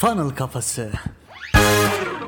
Funnel Kafası.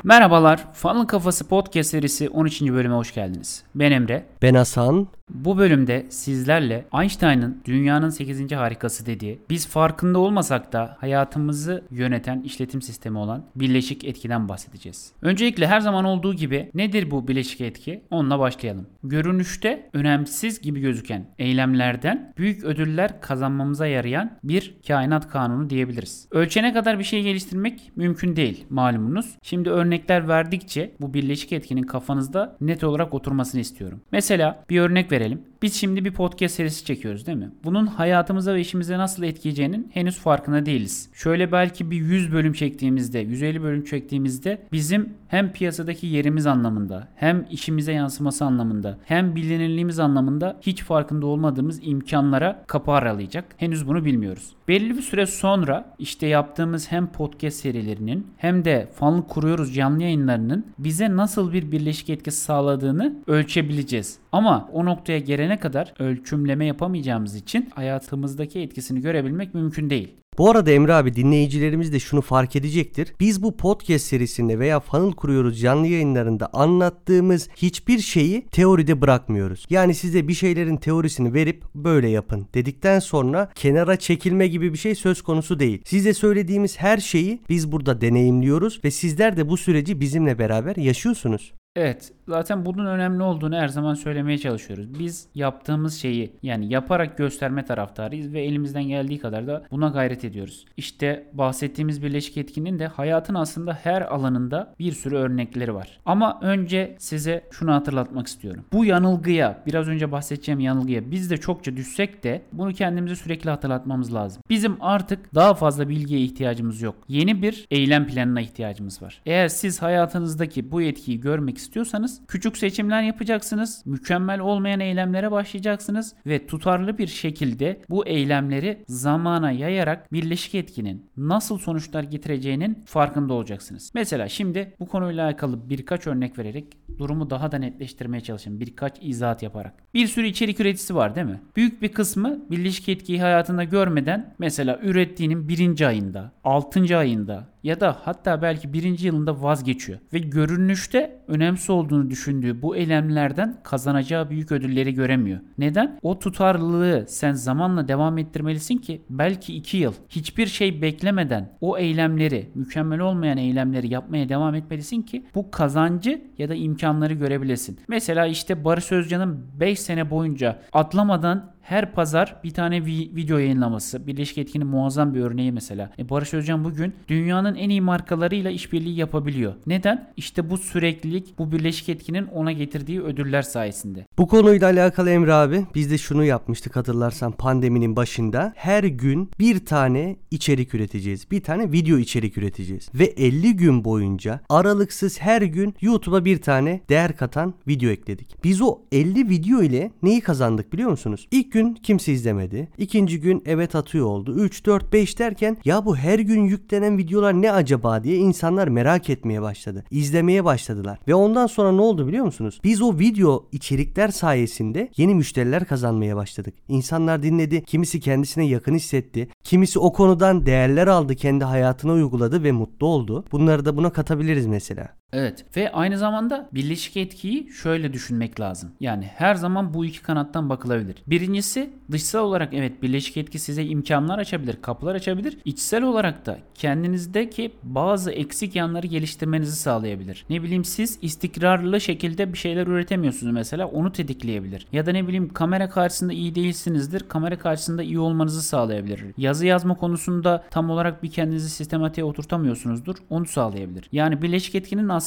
Merhabalar, Funnel Kafası Podcast serisi 13. bölüme hoş geldiniz. Ben Emre. Ben Hasan. Bu bölümde sizlerle Einstein'ın dünyanın 8. harikası dediği, biz farkında olmasak da hayatımızı yöneten işletim sistemi olan birleşik etkiden bahsedeceğiz. Öncelikle her zaman olduğu gibi nedir bu birleşik etki? Onunla başlayalım. Görünüşte önemsiz gibi gözüken eylemlerden büyük ödüller kazanmamıza yarayan bir kainat kanunu diyebiliriz. Ölçene kadar bir şey geliştirmek mümkün değil malumunuz. Şimdi örnekler verdikçe bu birleşik etkinin kafanızda net olarak oturmasını istiyorum. Mesela bir örnek verelim. Biz şimdi bir podcast serisi çekiyoruz değil mi? Bunun hayatımıza ve işimize nasıl etkileyeceğinin henüz farkında değiliz. Şöyle belki bir 100 bölüm çektiğimizde, 150 bölüm çektiğimizde bizim hem piyasadaki yerimiz anlamında, hem işimize yansıması anlamında, hem bilinirliğimiz anlamında hiç farkında olmadığımız imkanlara kapı aralayacak. Henüz bunu bilmiyoruz. Belli bir süre sonra işte yaptığımız hem podcast serilerinin hem de fanlı kuruyoruz canlı yayınlarının bize nasıl bir birleşik etkisi sağladığını ölçebileceğiz. Ama o noktaya gelene kadar ölçümleme yapamayacağımız için hayatımızdaki etkisini görebilmek mümkün değil. Bu arada Emre abi dinleyicilerimiz de şunu fark edecektir. Biz bu podcast serisinde veya funnel kuruyoruz canlı yayınlarında anlattığımız hiçbir şeyi teoride bırakmıyoruz. Yani size bir şeylerin teorisini verip böyle yapın dedikten sonra kenara çekilme gibi bir şey söz konusu değil. Size söylediğimiz her şeyi biz burada deneyimliyoruz ve sizler de bu süreci bizimle beraber yaşıyorsunuz. Evet, zaten bunun önemli olduğunu her zaman söylemeye çalışıyoruz. Biz yaptığımız şeyi yani yaparak gösterme taraftarıyız ve elimizden geldiği kadar da buna gayret ediyoruz. İşte bahsettiğimiz birleşik etkinin de hayatın aslında her alanında bir sürü örnekleri var. Ama önce size şunu hatırlatmak istiyorum. Bu yanılgıya, biraz önce bahsedeceğim yanılgıya biz de çokça düşsek de bunu kendimize sürekli hatırlatmamız lazım. Bizim artık daha fazla bilgiye ihtiyacımız yok. Yeni bir eylem planına ihtiyacımız var. Eğer siz hayatınızdaki bu etkiyi görmek istiyorsanız küçük seçimler yapacaksınız. Mükemmel olmayan eylemlere başlayacaksınız ve tutarlı bir şekilde bu eylemleri zamana yayarak birleşik etkinin nasıl sonuçlar getireceğinin farkında olacaksınız. Mesela şimdi bu konuyla alakalı birkaç örnek vererek durumu daha da netleştirmeye çalışın. Birkaç izahat yaparak. Bir sürü içerik üreticisi var değil mi? Büyük bir kısmı birleşik etkiyi hayatında görmeden mesela ürettiğinin birinci ayında, altıncı ayında ya da hatta belki birinci yılında vazgeçiyor. Ve görünüşte önemsiz olduğunu düşündüğü bu eylemlerden kazanacağı büyük ödülleri göremiyor. Neden? O tutarlılığı sen zamanla devam ettirmelisin ki belki iki yıl hiçbir şey beklemeden o eylemleri, mükemmel olmayan eylemleri yapmaya devam etmelisin ki bu kazancı ya da imkanları görebilesin. Mesela işte Barış Özcan'ın 5 sene boyunca atlamadan her pazar bir tane vi- video yayınlaması. Birleşik Etkin'in muazzam bir örneği mesela. E Barış Özcan bugün dünyanın en iyi markalarıyla işbirliği yapabiliyor. Neden? İşte bu süreklilik, bu Birleşik Etkin'in ona getirdiği ödüller sayesinde. Bu konuyla alakalı Emre abi biz de şunu yapmıştık hatırlarsan pandeminin başında. Her gün bir tane içerik üreteceğiz. Bir tane video içerik üreteceğiz. Ve 50 gün boyunca aralıksız her gün YouTube'a bir tane değer katan video ekledik. Biz o 50 video ile neyi kazandık biliyor musunuz? İlk gün kimse izlemedi. İkinci gün evet atıyor oldu. 3, 4, 5 derken ya bu her gün yüklenen videolar ne acaba diye insanlar merak etmeye başladı. İzlemeye başladılar. Ve ondan sonra ne oldu biliyor musunuz? Biz o video içerikler sayesinde yeni müşteriler kazanmaya başladık. İnsanlar dinledi. Kimisi kendisine yakın hissetti. Kimisi o konudan değerler aldı, kendi hayatına uyguladı ve mutlu oldu. Bunları da buna katabiliriz mesela. Evet ve aynı zamanda birleşik etkiyi şöyle düşünmek lazım. Yani her zaman bu iki kanattan bakılabilir. Birincisi dışsal olarak evet birleşik etki size imkanlar açabilir, kapılar açabilir. İçsel olarak da kendinizdeki bazı eksik yanları geliştirmenizi sağlayabilir. Ne bileyim siz istikrarlı şekilde bir şeyler üretemiyorsunuz mesela onu tetikleyebilir. Ya da ne bileyim kamera karşısında iyi değilsinizdir. Kamera karşısında iyi olmanızı sağlayabilir. Yazı yazma konusunda tam olarak bir kendinizi sistematiğe oturtamıyorsunuzdur. Onu sağlayabilir. Yani birleşik etkinin aslında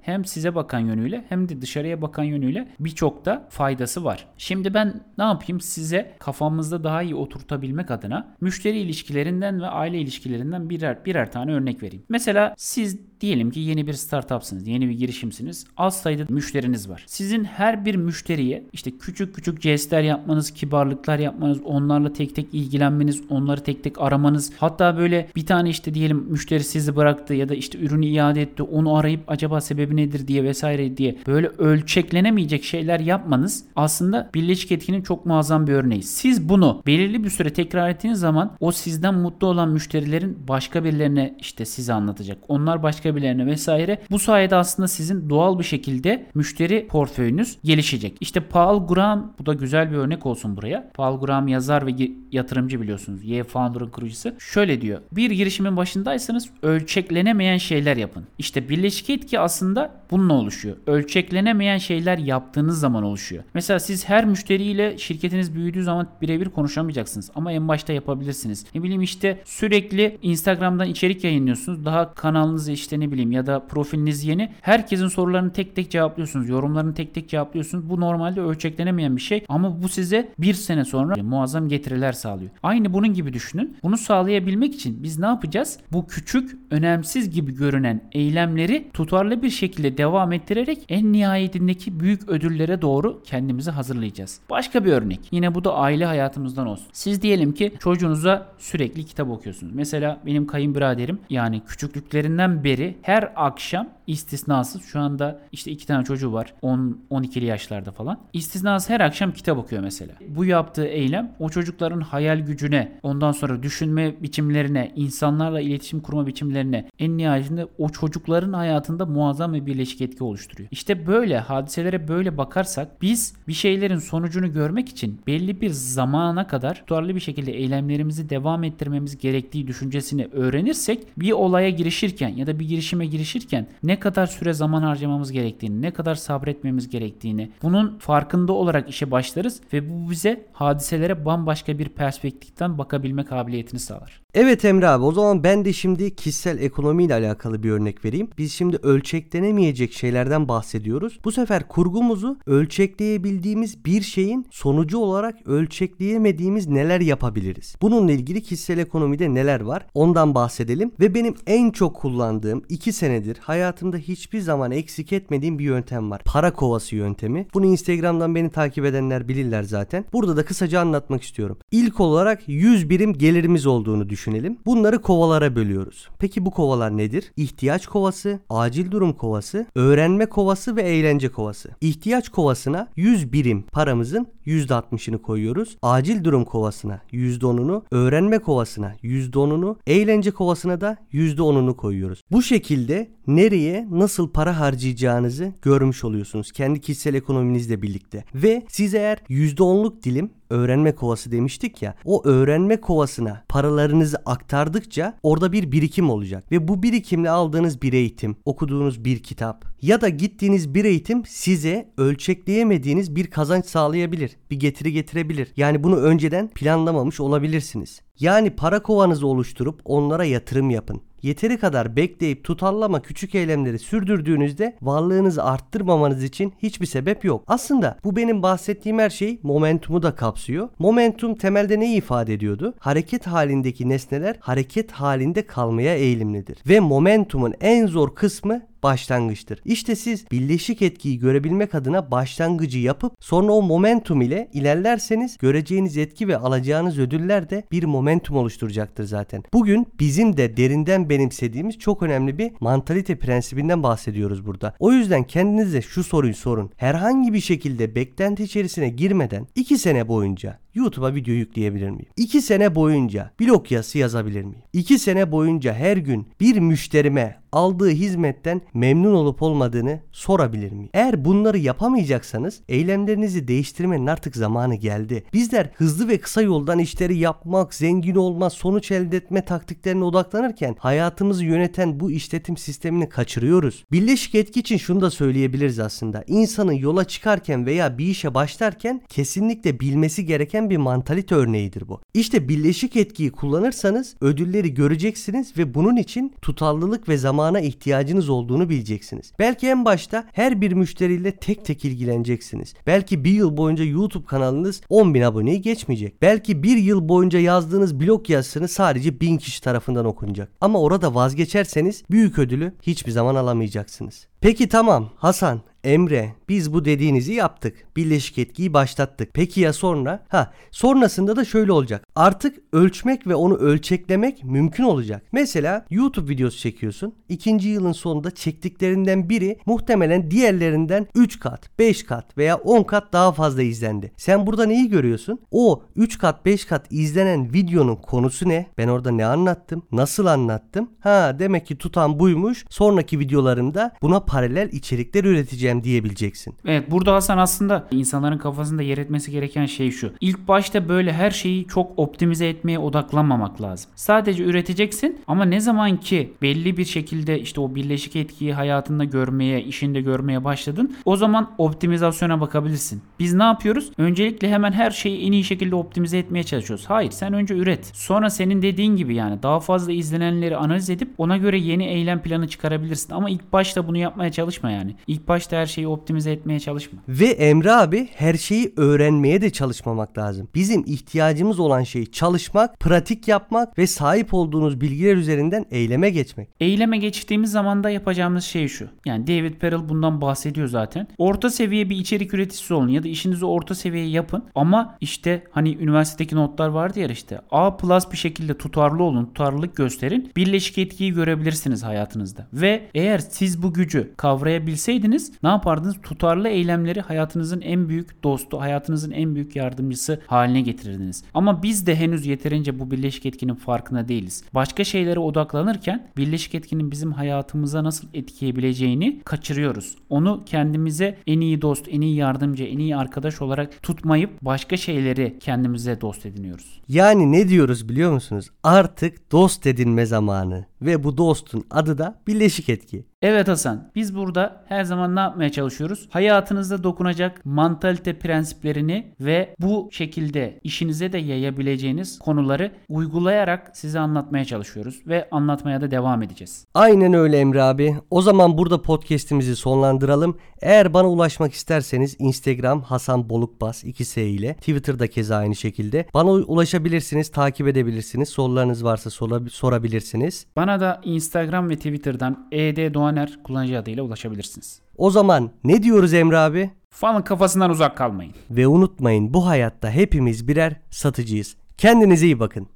hem size bakan yönüyle hem de dışarıya bakan yönüyle birçok da faydası var. Şimdi ben ne yapayım size kafamızda daha iyi oturtabilmek adına müşteri ilişkilerinden ve aile ilişkilerinden birer birer tane örnek vereyim. Mesela siz diyelim ki yeni bir startupsınız, yeni bir girişimsiniz. Az sayıda müşteriniz var. Sizin her bir müşteriye işte küçük küçük jestler yapmanız, kibarlıklar yapmanız, onlarla tek tek ilgilenmeniz, onları tek tek aramanız. Hatta böyle bir tane işte diyelim müşteri sizi bıraktı ya da işte ürünü iade etti. Onu arayıp acaba sebebi nedir diye vesaire diye böyle ölçeklenemeyecek şeyler yapmanız aslında birleşik etkinin çok muazzam bir örneği. Siz bunu belirli bir süre tekrar ettiğiniz zaman o sizden mutlu olan müşterilerin başka birilerine işte size anlatacak. Onlar başka birilerine vesaire. Bu sayede aslında sizin doğal bir şekilde müşteri portföyünüz gelişecek. İşte Paul Graham bu da güzel bir örnek olsun buraya. Paul Graham yazar ve yatırımcı biliyorsunuz. Y Founder'ın kurucusu. Şöyle diyor. Bir girişimin başındaysanız ölçeklenemeyen şeyler yapın. İşte birleşik etki aslında bununla oluşuyor. Ölçeklenemeyen şeyler yaptığınız zaman oluşuyor. Mesela siz her müşteriyle şirketiniz büyüdüğü zaman birebir konuşamayacaksınız. Ama en başta yapabilirsiniz. Ne bileyim işte sürekli Instagram'dan içerik yayınlıyorsunuz. Daha kanalınız işte ne bileyim ya da profiliniz yeni. Herkesin sorularını tek tek cevaplıyorsunuz. Yorumlarını tek tek cevaplıyorsunuz. Bu normalde ölçeklenemeyen bir şey. Ama bu size bir sene sonra muazzam getiriler sağlıyor. Aynı bunun gibi düşünün. Bunu sağlayabilmek için biz ne yapacağız? Bu küçük, önemsiz gibi görünen eylemleri tutarlı bir şekilde devam ettirerek en nihayetindeki büyük ödüllere doğru kendimizi hazırlayacağız. Başka bir örnek. Yine bu da aile hayatımızdan olsun. Siz diyelim ki çocuğunuza sürekli kitap okuyorsunuz. Mesela benim kayınbiraderim yani küçüklüklerinden beri her akşam istisnasız şu anda işte iki tane çocuğu var 10-12'li yaşlarda falan. İstisnasız her akşam kitap okuyor mesela. Bu yaptığı eylem o çocukların hayal gücüne ondan sonra düşünme biçimlerine insanlarla iletişim kurma biçimlerine en nihayetinde o çocukların hayatında muazzam bir birleşik etki oluşturuyor. İşte böyle hadiselere böyle bakarsak biz bir şeylerin sonucunu görmek için belli bir zamana kadar tutarlı bir şekilde eylemlerimizi devam ettirmemiz gerektiği düşüncesini öğrenirsek bir olaya girişirken ya da bir girişime girişirken ne kadar süre zaman harcamamız gerektiğini, ne kadar sabretmemiz gerektiğini bunun farkında olarak işe başlarız ve bu bize hadiselere bambaşka bir perspektiften bakabilme kabiliyetini sağlar. Evet Emre abi o zaman ben de şimdi kişisel ekonomiyle alakalı bir örnek vereyim. Biz şimdi ölçeklenemeyecek şeylerden bahsediyoruz. Bu sefer kurgumuzu ölçekleyebildiğimiz bir şeyin sonucu olarak ölçekleyemediğimiz neler yapabiliriz? Bununla ilgili kişisel ekonomide neler var? Ondan bahsedelim. Ve benim en çok kullandığım 2 senedir hayatımda hiçbir zaman eksik etmediğim bir yöntem var. Para kovası yöntemi. Bunu Instagram'dan beni takip edenler bilirler zaten. Burada da kısaca anlatmak istiyorum. İlk olarak 100 birim gelirimiz olduğunu düşünelim. Bunları kovalara bölüyoruz. Peki bu kovalar nedir? İhtiyaç kovası, acil durum kovası, öğrenme kovası ve eğlence kovası. İhtiyaç kovasına 100 birim paramızın %60'ını koyuyoruz. Acil durum kovasına %10'unu, öğrenme kovasına %10'unu, eğlence kovasına da %10'unu koyuyoruz. Bu şekilde nereye nasıl para harcayacağınızı görmüş oluyorsunuz. Kendi kişisel ekonominizle birlikte. Ve siz eğer %10'luk dilim öğrenme kovası demiştik ya. O öğrenme kovasına paralarınızı aktardıkça orada bir birikim olacak. Ve bu birikimle aldığınız bir eğitim, okuduğunuz bir kitap ya da gittiğiniz bir eğitim size ölçekleyemediğiniz bir kazanç sağlayabilir. Bir getiri getirebilir. Yani bunu önceden planlamamış olabilirsiniz. Yani para kovanızı oluşturup onlara yatırım yapın. Yeteri kadar bekleyip tutallama küçük eylemleri sürdürdüğünüzde varlığınızı arttırmamanız için hiçbir sebep yok. Aslında bu benim bahsettiğim her şey momentumu da kapsıyor. Momentum temelde neyi ifade ediyordu? Hareket halindeki nesneler hareket halinde kalmaya eğilimlidir. Ve momentumun en zor kısmı başlangıçtır. İşte siz birleşik etkiyi görebilmek adına başlangıcı yapıp sonra o momentum ile ilerlerseniz göreceğiniz etki ve alacağınız ödüller de bir momentum oluşturacaktır zaten. Bugün bizim de derinden benimsediğimiz çok önemli bir mantalite prensibinden bahsediyoruz burada. O yüzden kendinize şu soruyu sorun. Herhangi bir şekilde beklenti içerisine girmeden 2 sene boyunca YouTube'a video yükleyebilir miyim? 2 sene boyunca blog yazısı yazabilir miyim? 2 sene boyunca her gün bir müşterime aldığı hizmetten memnun olup olmadığını sorabilir miyim? Eğer bunları yapamayacaksanız eylemlerinizi değiştirmenin artık zamanı geldi. Bizler hızlı ve kısa yoldan işleri yapmak, zengin olma, sonuç elde etme taktiklerine odaklanırken hayatımızı yöneten bu işletim sistemini kaçırıyoruz. Birleşik etki için şunu da söyleyebiliriz aslında. İnsanın yola çıkarken veya bir işe başlarken kesinlikle bilmesi gereken bir mantalite örneğidir bu. İşte birleşik etkiyi kullanırsanız ödülleri göreceksiniz ve bunun için tutarlılık ve zamana ihtiyacınız olduğunu bileceksiniz. Belki en başta her bir müşteriyle tek tek ilgileneceksiniz. Belki bir yıl boyunca YouTube kanalınız 10.000 aboneyi geçmeyecek. Belki bir yıl boyunca yazdığınız blog yazısını sadece 1000 kişi tarafından okunacak. Ama orada vazgeçerseniz büyük ödülü hiçbir zaman alamayacaksınız. Peki tamam Hasan, Emre biz bu dediğinizi yaptık. Birleşik etkiyi başlattık. Peki ya sonra? Ha sonrasında da şöyle olacak. Artık ölçmek ve onu ölçeklemek mümkün olacak. Mesela YouTube videosu çekiyorsun. İkinci yılın sonunda çektiklerinden biri muhtemelen diğerlerinden 3 kat, 5 kat veya 10 kat daha fazla izlendi. Sen burada neyi görüyorsun? O 3 kat, 5 kat izlenen videonun konusu ne? Ben orada ne anlattım? Nasıl anlattım? Ha demek ki tutan buymuş. Sonraki videolarımda buna paralel içerikler üreteceğim diyebileceksin. Evet burada Hasan aslında insanların kafasında yer etmesi gereken şey şu. İlk başta böyle her şeyi çok optimize etmeye odaklanmamak lazım. Sadece üreteceksin ama ne zaman ki belli bir şekilde işte o birleşik etkiyi hayatında görmeye, işinde görmeye başladın o zaman optimizasyona bakabilirsin. Biz ne yapıyoruz? Öncelikle hemen her şeyi en iyi şekilde optimize etmeye çalışıyoruz. Hayır sen önce üret. Sonra senin dediğin gibi yani daha fazla izlenenleri analiz edip ona göre yeni eylem planı çıkarabilirsin. Ama ilk başta bunu yapmaya çalışma yani. İlk başta her şeyi optimize etmeye çalışma. Ve Emre abi her şeyi öğrenmeye de çalışmamak lazım. Bizim ihtiyacımız olan şey çalışmak, pratik yapmak ve sahip olduğunuz bilgiler üzerinden eyleme geçmek. Eyleme geçtiğimiz zaman da yapacağımız şey şu. Yani David Perel bundan bahsediyor zaten. Orta seviye bir içerik üreticisi olun ya da işinizi orta seviyeye yapın. Ama işte hani üniversitedeki notlar vardı ya işte A plus bir şekilde tutarlı olun, tutarlılık gösterin. Birleşik etkiyi görebilirsiniz hayatınızda. Ve eğer siz bu gücü kavrayabilseydiniz ne yapardınız? Tutarlı eylemleri hayatınızın en büyük dostu, hayatınızın en büyük yardımcısı haline getirirdiniz. Ama biz de henüz yeterince bu birleşik etkinin farkında değiliz. Başka şeylere odaklanırken birleşik etkinin bizim hayatımıza nasıl etkileyebileceğini kaçırıyoruz. Onu kendimize en iyi dost, en iyi yardımcı, en iyi arkadaş olarak tutmayıp başka şeyleri kendimize dost ediniyoruz. Yani ne diyoruz biliyor musunuz? Artık dost edinme zamanı ve bu dostun adı da birleşik etki. Evet Hasan, biz burada her zaman ne yapmaya çalışıyoruz? Hayatınızda dokunacak mantalite prensiplerini ve bu şekilde işinize de yayabileceğiniz konuları uygulayarak size anlatmaya çalışıyoruz ve anlatmaya da devam edeceğiz. Aynen öyle Emre abi. O zaman burada podcast'imizi sonlandıralım. Eğer bana ulaşmak isterseniz Instagram Hasan Bolukbas 2S ile Twitter'da keza aynı şekilde. Bana ulaşabilirsiniz, takip edebilirsiniz. Sorularınız varsa sora- sorabilirsiniz. Bana da Instagram ve Twitter'dan ED Doğaner kullanıcı adıyla ulaşabilirsiniz. O zaman ne diyoruz Emre abi? Fanın kafasından uzak kalmayın. Ve unutmayın bu hayatta hepimiz birer satıcıyız. Kendinize iyi bakın.